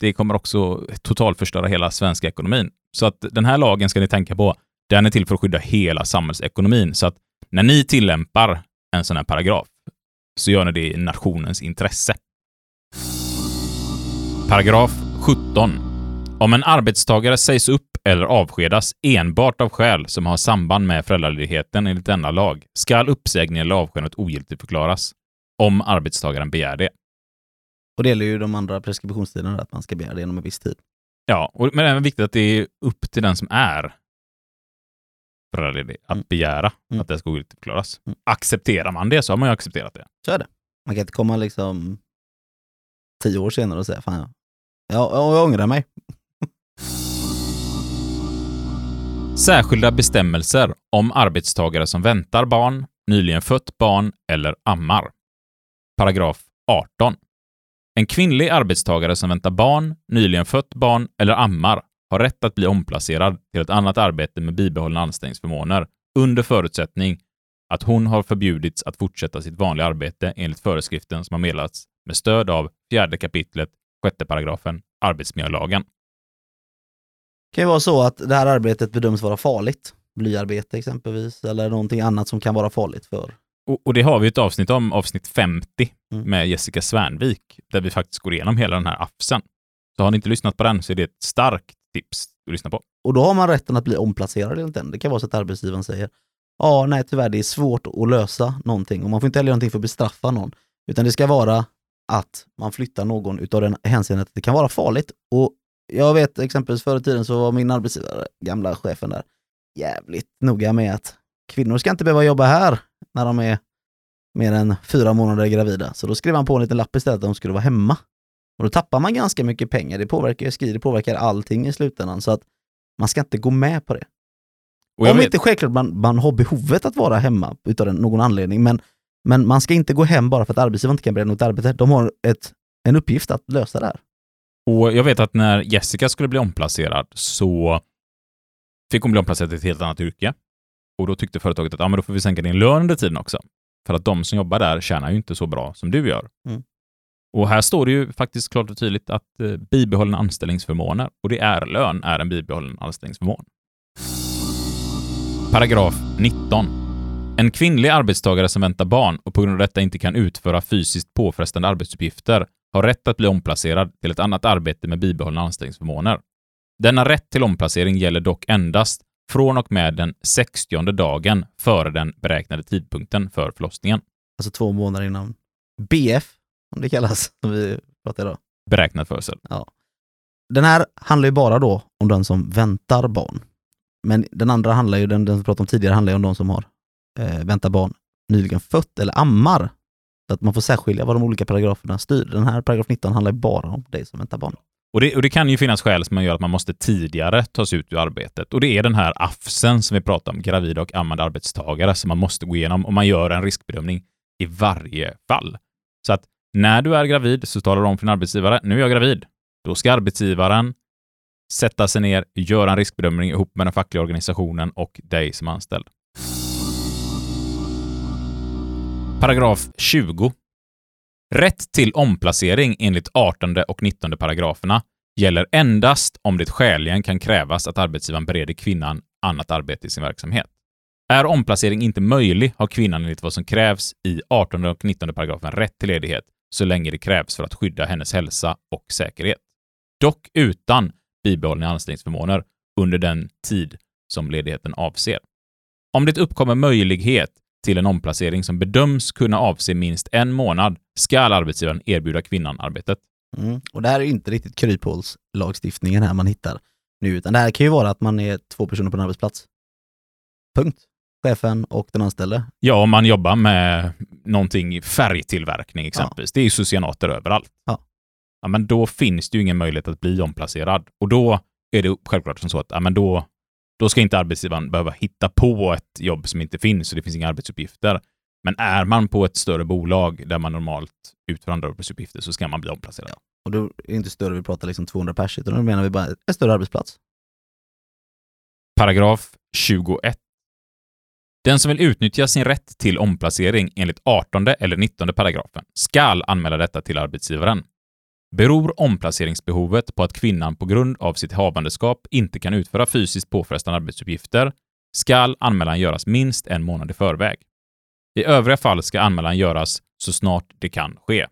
Det kommer också totalförstöra hela svenska ekonomin. Så att den här lagen ska ni tänka på. Den är till för att skydda hela samhällsekonomin. Så att när ni tillämpar en sån här paragraf så gör ni det i nationens intresse. Paragraf 17. Om en arbetstagare sägs upp eller avskedas enbart av skäl som har samband med föräldraledigheten enligt denna lag skall uppsägning eller avskedandet ogiltigförklaras om arbetstagaren begär det. Och det gäller ju de andra preskriptionstiderna, att man ska begära det inom en viss tid. Ja, och, men det är viktigt att det är upp till den som är föräldraledig att Mm. begära Mm. att det ska ogiltigförklaras. Mm. Accepterar man det så har man ju accepterat det. Så är det. Man kan inte komma liksom tio år senare och säga fan, Ja, ja, jag ångrar mig. Särskilda bestämmelser om arbetstagare som väntar barn, nyligen fött barn eller ammar. Paragraf 18. En kvinnlig arbetstagare som väntar barn, nyligen fött barn eller ammar har rätt att bli omplacerad till ett annat arbete med bibehållna anställningsförmåner under förutsättning att hon har förbjudits att fortsätta sitt vanliga arbete enligt föreskriften som har meddelats med stöd av fjärde kapitlet, sjätte paragrafen arbetsmiljölagen. Kan ju vara så att det här arbetet bedöms vara farligt. Blyarbete exempelvis, eller någonting annat som kan vara farligt för. Och, och det har vi ett avsnitt om, avsnitt 50, Mm. med Jessica Svärnvik, där vi faktiskt går igenom hela den här AFSen. Så har ni inte lyssnat på den så är det ett starkt tips att lyssna på. Och då har man rätten att bli omplacerad enligt den. Det kan vara så att arbetsgivaren säger ja, nej tyvärr, det är svårt att lösa någonting och man får inte heller göra någonting för att bestraffa någon. Utan det ska vara att man flyttar någon utav den hänseendet att det kan vara farligt. Och jag vet exempelvis förr i tiden så var min arbetsgivare, gamla chefen där, jävligt noga med att kvinnor ska inte behöva jobba här när de är mer än fyra månader gravida. Så då skrev han på en liten lapp istället att de skulle vara hemma. Och då tappar man ganska mycket pengar. Det påverkar SGI, det påverkar allting i slutändan. Så att man ska inte gå med på det. Och Om vet, inte självklart man, man har behovet att vara hemma utav någon anledning, men, men man ska inte gå hem bara för att arbetsgivaren inte kan bereda något arbete. De har ett, en uppgift att lösa det här. Och jag vet att när Jessica skulle bli omplacerad så fick hon bli omplacerad till ett helt annat yrke. Och då tyckte företaget att ja, men då får vi sänka din lön under tiden också. För att de som jobbar där tjänar ju inte så bra som du gör. Mm. Och här står det ju faktiskt klart och tydligt att eh, bibehållna anställningsförmåner, och det är lön, är en bibehållen anställningsförmån. Paragraf 19. En kvinnlig arbetstagare som väntar barn och på grund av detta inte kan utföra fysiskt påfrestande arbetsuppgifter har rätt att bli omplacerad till ett annat arbete med bibehållna anställningsförmåner. Denna rätt till omplacering gäller dock endast från och med den 60 dagen före den beräknade tidpunkten för förlossningen. Alltså två månader innan BF, som det kallas, som vi pratar idag. Beräknad födsel. Den här handlar ju bara då om den som väntar barn. Men den andra handlar ju, den, den vi pratade om tidigare, handlar ju om de som har eh, väntar barn nyligen fött eller ammar. Så att man får särskilja vad de olika paragraferna styr. Den här paragraf 19 handlar bara om dig som väntar barn. Och det, och det kan ju finnas skäl som gör att man måste tidigare tas ut ur arbetet. Och det är den här AFSen som vi pratar om, gravida och ammande arbetstagare, som man måste gå igenom och man gör en riskbedömning i varje fall. Så att när du är gravid så talar du om för din arbetsgivare, nu är jag gravid. Då ska arbetsgivaren sätta sig ner, göra en riskbedömning ihop med den fackliga organisationen och dig som anställd. Paragraf 20. Rätt till omplacering enligt 18 och 19 paragraferna gäller endast om det skäligen kan krävas att arbetsgivaren bereder kvinnan annat arbete i sin verksamhet. Är omplacering inte möjlig har kvinnan enligt vad som krävs i 18 och 19 paragrafen rätt till ledighet så länge det krävs för att skydda hennes hälsa och säkerhet. Dock utan bibehållna anställningsförmåner under den tid som ledigheten avser. Om det uppkommer möjlighet till en omplacering som bedöms kunna avse minst en månad ska arbetsgivaren erbjuda kvinnan arbetet. Mm. Och det här är inte riktigt kryphålslagstiftningen här man hittar nu, utan det här kan ju vara att man är två personer på en arbetsplats. Punkt. Chefen och den anställde. Ja, om man jobbar med någonting färgtillverkning exempelvis. Det är ju socionater överallt. Ja. ja. Men då finns det ju ingen möjlighet att bli omplacerad. Och då är det självklart som så att ja, men då, då ska inte arbetsgivaren behöva hitta på ett jobb som inte finns och det finns inga arbetsuppgifter. Men är man på ett större bolag där man normalt utför andra arbetsuppgifter så ska man bli omplacerad. Och då är det inte större, vi pratar liksom 200 pers, utan då menar vi bara en större arbetsplats. Paragraf 21. Den som vill utnyttja sin rätt till omplacering enligt 18 eller 19 paragrafen skall anmäla detta till arbetsgivaren. Beror omplaceringsbehovet på att kvinnan på grund av sitt havandeskap inte kan utföra fysiskt påfrestande arbetsuppgifter skall anmälan göras minst en månad i förväg. I övriga fall ska anmälan göras så snart det kan ske.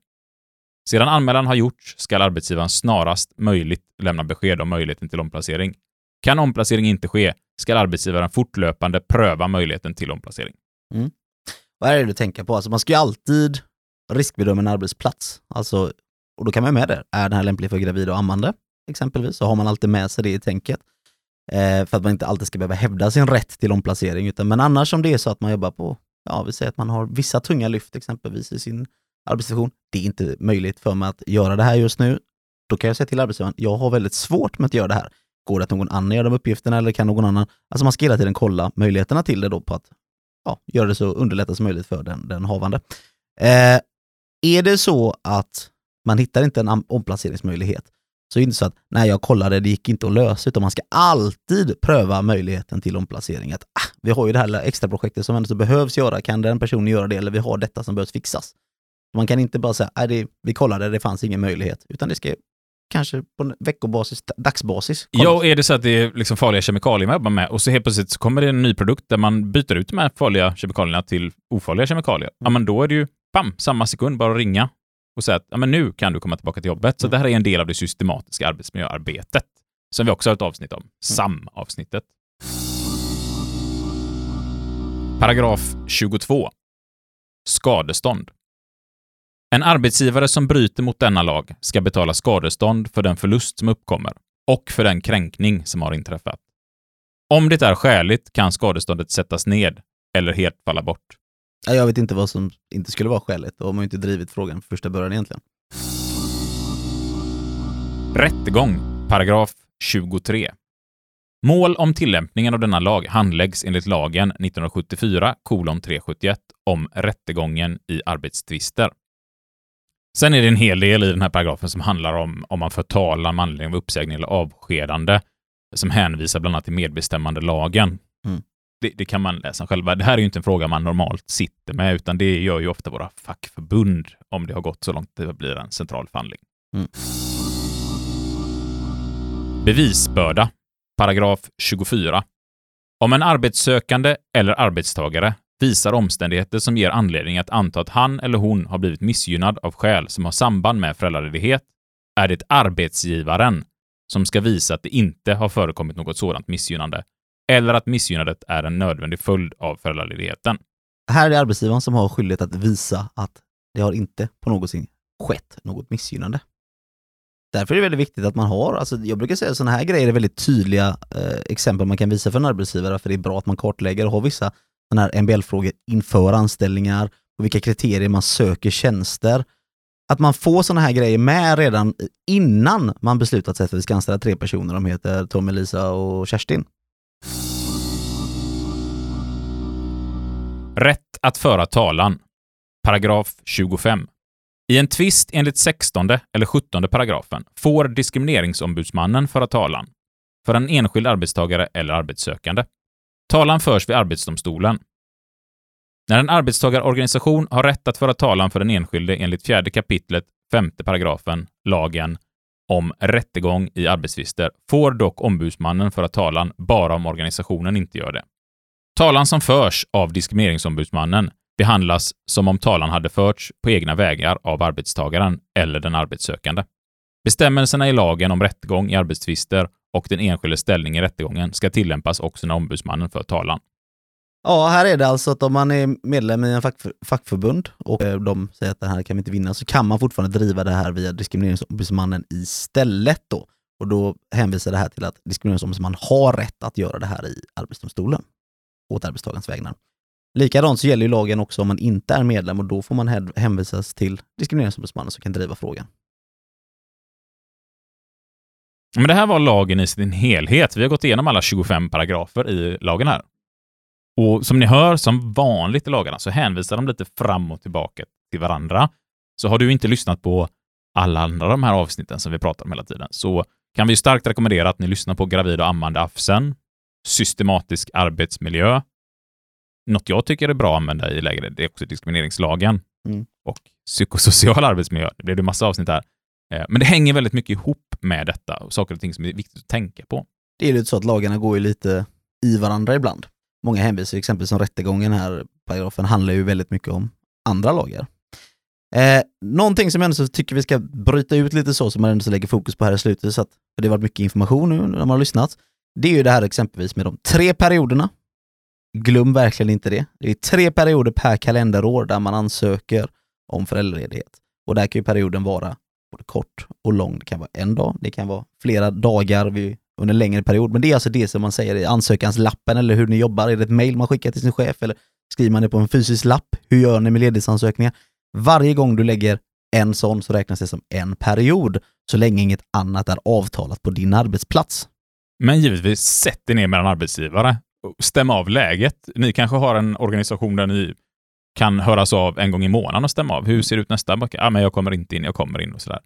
Sedan anmälan har gjorts skall arbetsgivaren snarast möjligt lämna besked om möjligheten till omplacering. Kan omplacering inte ske skall arbetsgivaren fortlöpande pröva möjligheten till omplacering. Mm. Vad är det du tänker på? Alltså man ska ju alltid riskbedöma en arbetsplats. Alltså, och då kan man med det. Är den här lämplig för gravida och ammande? Exempelvis, så har man alltid med sig det i tänket. Eh, för att man inte alltid ska behöva hävda sin rätt till omplacering. Utan, men annars om det är så att man jobbar på, ja vi säger att man har vissa tunga lyft exempelvis i sin arbetssituation. Det är inte möjligt för mig att göra det här just nu. då kan jag säga till arbetsgivaren, jag har väldigt svårt med att göra det här. Går det att någon annan gör de uppgifterna eller kan någon annan? Alltså man ska hela tiden kolla möjligheterna till det då på att ja, göra det så underlättat som möjligt för den, den havande. Eh, är det så att man hittar inte en omplaceringsmöjlighet, så är det inte så att nej, jag kollade, det gick inte att lösa, utan man ska alltid pröva möjligheten till omplacering. Att, ah, vi har ju det här extra projektet som ändå så behövs göra, kan den personen göra det? Eller vi har detta som behövs fixas. Man kan inte bara säga, nej, det, vi kollade, det fanns ingen möjlighet, utan det ska kanske på en veckobasis, dagsbasis. Ja, och är det så att det är liksom farliga kemikalier man jobbar med och så helt plötsligt så kommer det en ny produkt där man byter ut de här farliga kemikalierna till ofarliga kemikalier. Ja, men då är det ju, bam, samma sekund bara ringa och säga att ja, men nu kan du komma tillbaka till jobbet. Så det här är en del av det systematiska arbetsmiljöarbetet som vi också har ett avsnitt om. SAM-avsnittet. Paragraf 22. Skadestånd. En arbetsgivare som bryter mot denna lag ska betala skadestånd för den förlust som uppkommer och för den kränkning som har inträffat. Om det är skäligt kan skadeståndet sättas ned eller helt falla bort. Ja, Jag vet inte vad som inte skulle vara skäligt, då har man ju inte drivit frågan från första början egentligen. Rättegång, paragraf 23. Mål om tillämpningen av denna lag handläggs enligt lagen 1974 371 om rättegången i arbetstvister. Sen är det en hel del i den här paragrafen som handlar om om man för talan med anledning av uppsägning eller avskedande som hänvisar bland annat till medbestämmandelagen. Mm. Det, det kan man läsa själva. Det här är ju inte en fråga man normalt sitter med, utan det gör ju ofta våra fackförbund om det har gått så långt det blir en central förhandling. Mm. Bevisbörda, paragraf 24. Om en arbetssökande eller arbetstagare visar omständigheter som ger anledning att anta att han eller hon har blivit missgynnad av skäl som har samband med föräldraledighet, är det arbetsgivaren som ska visa att det inte har förekommit något sådant missgynnande, eller att missgynnandet är en nödvändig följd av föräldraledigheten. Här är det arbetsgivaren som har skyldighet att visa att det har inte på något sätt skett något missgynnande. Därför är det väldigt viktigt att man har, alltså jag brukar säga att sådana här grejer är väldigt tydliga eh, exempel man kan visa för en arbetsgivare, för det är bra att man kartlägger och har vissa sådana här MBL-frågor inför anställningar, och vilka kriterier man söker tjänster. Att man får sådana här grejer med redan innan man beslutat sig för att vi ska anställa tre personer, de heter Tom, Elisa och Kerstin. Rätt att föra talan. Paragraf 25. I en tvist enligt 16 eller 17 paragrafen får diskrimineringsombudsmannen föra talan för en enskild arbetstagare eller arbetssökande. Talan förs vid Arbetsdomstolen. När en arbetstagarorganisation har rätt att föra talan för den enskilde enligt 4 kapitlet 5 paragrafen lagen om rättegång i arbetstvister får dock ombudsmannen föra talan bara om organisationen inte gör det. Talan som förs av diskrimineringsombudsmannen behandlas som om talan hade förts på egna vägar av arbetstagaren eller den arbetssökande. Bestämmelserna i lagen om rättegång i arbetstvister och den enskildes ställning i rättegången ska tillämpas också när ombudsmannen för talan. Ja, här är det alltså att om man är medlem i en fackför, fackförbund och eh, de säger att det här kan vi inte vinna, så kan man fortfarande driva det här via diskrimineringsombudsmannen istället då. Och då hänvisar det här till att diskrimineringsombudsmannen har rätt att göra det här i Arbetsdomstolen åt arbetstagarens vägnar. Likadant så gäller ju lagen också om man inte är medlem och då får man hänvisas till diskrimineringsombudsmannen som kan driva frågan. Men det här var lagen i sin helhet. Vi har gått igenom alla 25 paragrafer i lagen här. Och som ni hör, som vanligt i lagarna, så hänvisar de lite fram och tillbaka till varandra. Så har du inte lyssnat på alla andra de här avsnitten som vi pratar om hela tiden, så kan vi starkt rekommendera att ni lyssnar på Gravid och ammande AFSen, Systematisk arbetsmiljö, något jag tycker är bra att använda i lägre, det är också diskrimineringslagen Mm. och psykosocial arbetsmiljö. Det blev det massa avsnitt här. Eh, Men det hänger väldigt mycket ihop med detta och saker och ting som är viktigt att tänka på. Det är ju lite så att lagarna går ju lite i varandra ibland. Många hänvisar exempelvis som rättegången här, paragrafen, handlar ju väldigt mycket om andra lagar. Eh, någonting som jag ändå så tycker vi ska bryta ut lite så, som man ändå så lägger fokus på här i slutet, så att, för det har varit mycket information nu när man har lyssnat. Det är ju det här exempelvis med de tre perioderna. Glöm verkligen inte det. Det är tre perioder per kalenderår där man ansöker om föräldraledighet. Och där kan ju perioden vara både kort och lång. Det kan vara en dag, det kan vara flera dagar vid, under en längre period. Men det är alltså det som man säger i ansökanslappen eller hur ni jobbar. Är det ett mail man skickar till sin chef eller skriver man det på en fysisk lapp? Hur gör ni med ledighetsansökningar? Varje gång du lägger en sån så räknas det som en period. så länge inget annat är avtalat på din arbetsplats. Men givetvis, sätt er ner med en arbetsgivare stäm av läget. Ni kanske har en organisation där ni kan höras av en gång i månaden och stämma av. Hur ser det ut nästa vecka? Ah, men jag kommer inte in, jag kommer in och sådär.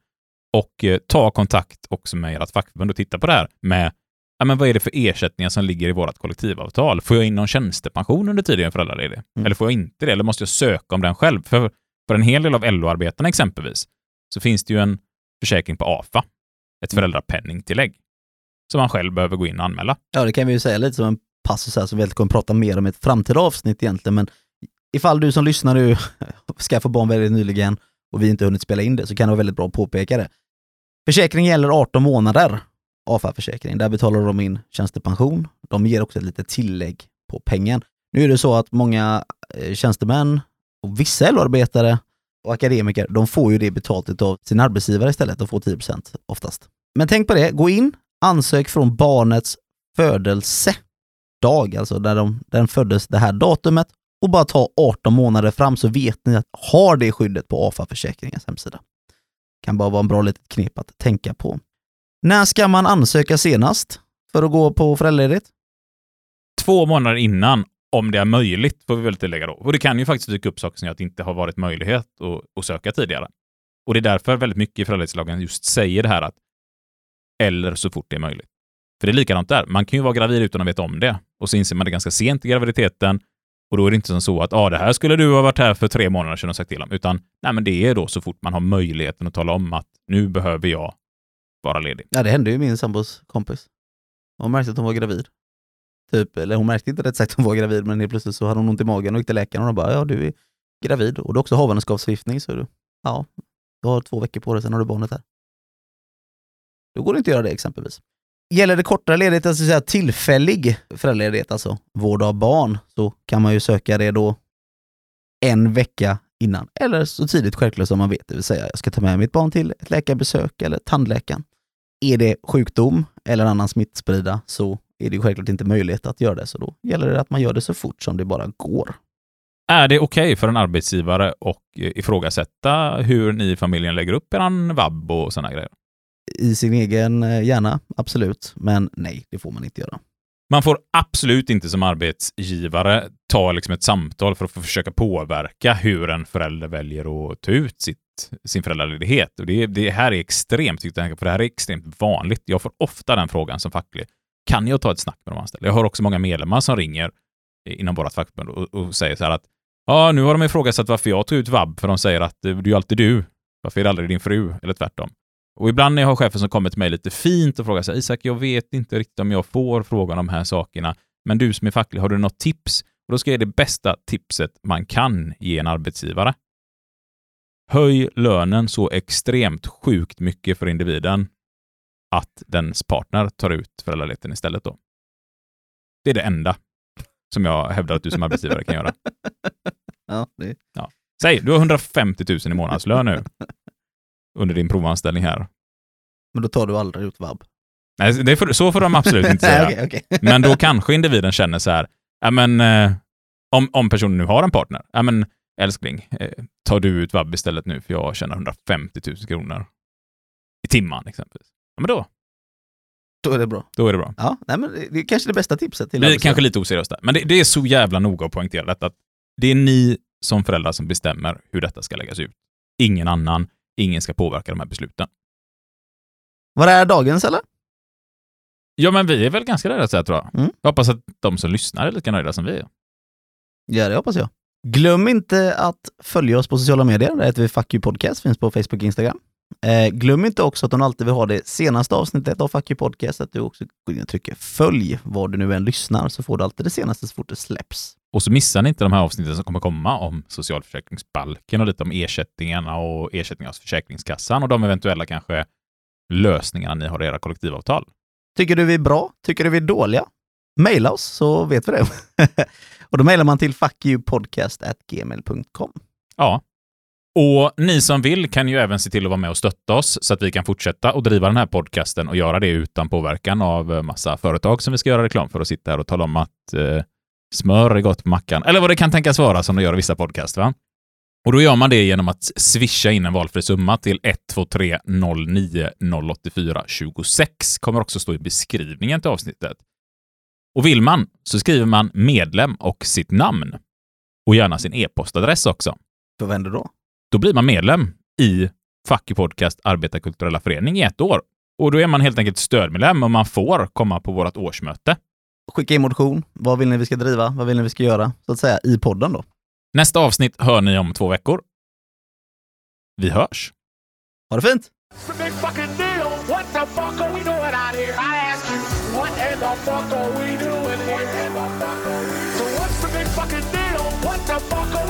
Och eh, ta kontakt också med ert fackförbund och titta på det här med ja, men vad är det för ersättningar som ligger i vårt kollektivavtal? Får jag in någon tjänstepension under tiden jag är föräldraledig? Mm. Eller får jag inte det? Eller måste jag söka om den själv? För, för en hel del av LO-arbetarna exempelvis så finns det ju en försäkring på AFA, ett Mm. föräldrapenningtillägg, som man själv behöver gå in och anmäla. Ja, det kan vi ju säga lite som en passus här som vi kommer prata mer om i ett framtida avsnitt egentligen, men ifall du som lyssnar nu skaffar barn väldigt nyligen och vi inte hunnit spela in det så kan det vara väldigt bra att påpeka det. Försäkringen gäller 18 månader, AFA-försäkring. Där betalar de in tjänstepension. De ger också ett litet tillägg på pengen. Nu är det så att många eh, tjänstemän och vissa LO-arbetare och akademiker, de får ju det betalt av sin arbetsgivare istället. De får 10% oftast. Men tänk på det, gå in, ansök från barnets födelsedag, alltså där de, den föddes det här datumet och bara ta 18 månader fram så vet ni att har det skyddet på AFA-försäkringens hemsida. Kan bara vara en bra litet knep att tänka på. När ska man ansöka senast för att gå på föräldraledigt? Två månader innan, om det är möjligt, får vi väl tillägga då. Och det kan ju faktiskt dyka upp saker som gör att det inte har varit möjlighet att, att söka tidigare. Och det är därför väldigt mycket i föräldraledighetslagen just säger det här att eller så fort det är möjligt. För det är likadant där. Man kan ju vara gravid utan att veta om det. Och så inser man det ganska sent i graviditeten. Och då är det inte som så att ah, det här skulle du ha varit här för tre månader sedan och sagt till om. Utan nej, men det är då så fort man har möjligheten att tala om att nu behöver jag vara ledig. Ja, det hände ju min sambos kompis. Hon märkte att hon var gravid. Typ, eller hon märkte inte rätt sagt att hon var gravid, men helt plötsligt så hade hon ont i magen och gick till läkaren och de bara, ja du är gravid och du har också havandeskapsförgiftning så du, ja, du har två veckor på dig, sen har du barnet här. Då går det inte att göra det exempelvis. Gäller det kortare ledighet, alltså säga tillfällig föräldraledighet, alltså vård av barn, så kan man ju söka det då en vecka innan. Eller så tidigt självklart som man vet, det vill säga jag ska ta med mitt barn till ett läkarbesök eller tandläkaren. Är det sjukdom eller annan smittsprida så är det ju självklart inte möjligt att göra det, så då gäller det att man gör det så fort som det bara går. Är det okej för en arbetsgivare att eh, ifrågasätta hur ni i familjen lägger upp er vab och sådana grejer? I sin egen eh, hjärna, absolut, men nej, det får man inte göra. Man får absolut inte som arbetsgivare ta liksom ett samtal för att försöka påverka hur en förälder väljer att ta ut sitt, sin föräldraledighet. Och det, det här är extremt för det här är extremt vanligt. Jag får ofta den frågan som facklig. Kan jag ta ett snack med de anställda? Jag har också många medlemmar som ringer inom vårt fackförbund och, och säger så här att ja, nu har de ifrågasatt varför jag tog ut vab, för de säger att eh, det är ju alltid du. Varför är det aldrig din fru? Eller tvärtom. Och ibland när jag har chefer som kommer till mig lite fint och frågar så här, Isak, jag vet inte riktigt om jag får frågan om de här sakerna, men du som är facklig, har du något tips? Och då ska jag ge det bästa tipset man kan ge en arbetsgivare. Höj lönen så extremt sjukt mycket för individen att dens partner tar ut föräldraledigheten istället då. Det är det enda som jag hävdar att du som arbetsgivare kan göra. Ja, det, Säg, du har 150 000 i månadslön nu under din provanställning här. men då tar du aldrig ut vab. Nej, får, så får de absolut inte säga. Okej, okej. Men då kanske individen känner så här, ja men eh, om, om personen nu har en partner, ja men älskling, eh, tar du ut vab istället nu för jag tjänar 150 000 kronor i timman exempelvis. Ja men då, Då är det bra. då är det bra. Ja, nej, men det är kanske det bästa tipset till Det är kanske lite oseriöst där, men det, det är så jävla noga att poängtera detta att det är ni som föräldrar som bestämmer hur detta ska läggas ut. Ingen annan, ingen ska påverka de här besluten. Var är dagens eller? Ja, men vi är väl ganska nöjda så här, tror jag. Mm. Jag hoppas att de som lyssnar är lika nöjda som vi är. Ja, det hoppas jag. Glöm inte att följa oss på sociala medier. Där heter vi Fuck You Podcast, finns på Facebook och Instagram. Eh, glöm inte också att om du alltid vill ha det senaste avsnittet av Fuck You Podcast, att du också går in och trycker följ var du nu än lyssnar, så får du alltid det senaste så fort det släpps. Och så missar ni inte de här avsnitten som kommer komma om socialförsäkringsbalken och lite om ersättningarna och ersättningar hos Försäkringskassan och de eventuella kanske lösningarna ni har i era kollektivavtal. Tycker du vi är bra? Tycker du vi är dåliga? Maila oss så vet vi det. och då mailar man till fuckyoupodcast.gmail.com. Ja. Och ni som vill kan ju även se till att vara med och stötta oss så att vi kan fortsätta och driva den här podcasten och göra det utan påverkan av massa företag som vi ska göra reklam för och sitta här och tala om att eh, smör är gott på mackan. Eller vad det kan tänkas vara som de gör i vissa podcast. Va? Och då gör man det genom att swisha in en valfri summa till 123 09 084 26. Kommer också stå i beskrivningen till avsnittet. Och vill man så skriver man medlem och sitt namn. Och gärna sin e-postadress också. Vad händer då? Då blir man medlem i Fucky Podcast Arbetarkulturella Förening i ett år. Och då är man helt enkelt stödmedlem och man får komma på vårt årsmöte. Skicka in motion. Vad vill ni vi ska driva? Vad vill ni vi ska göra? Så att säga i podden då. Nästa avsnitt hör ni om två veckor. Vi hörs! Ha det fint! Fuck are we doing here? So what's the big fucking deal? What the fuck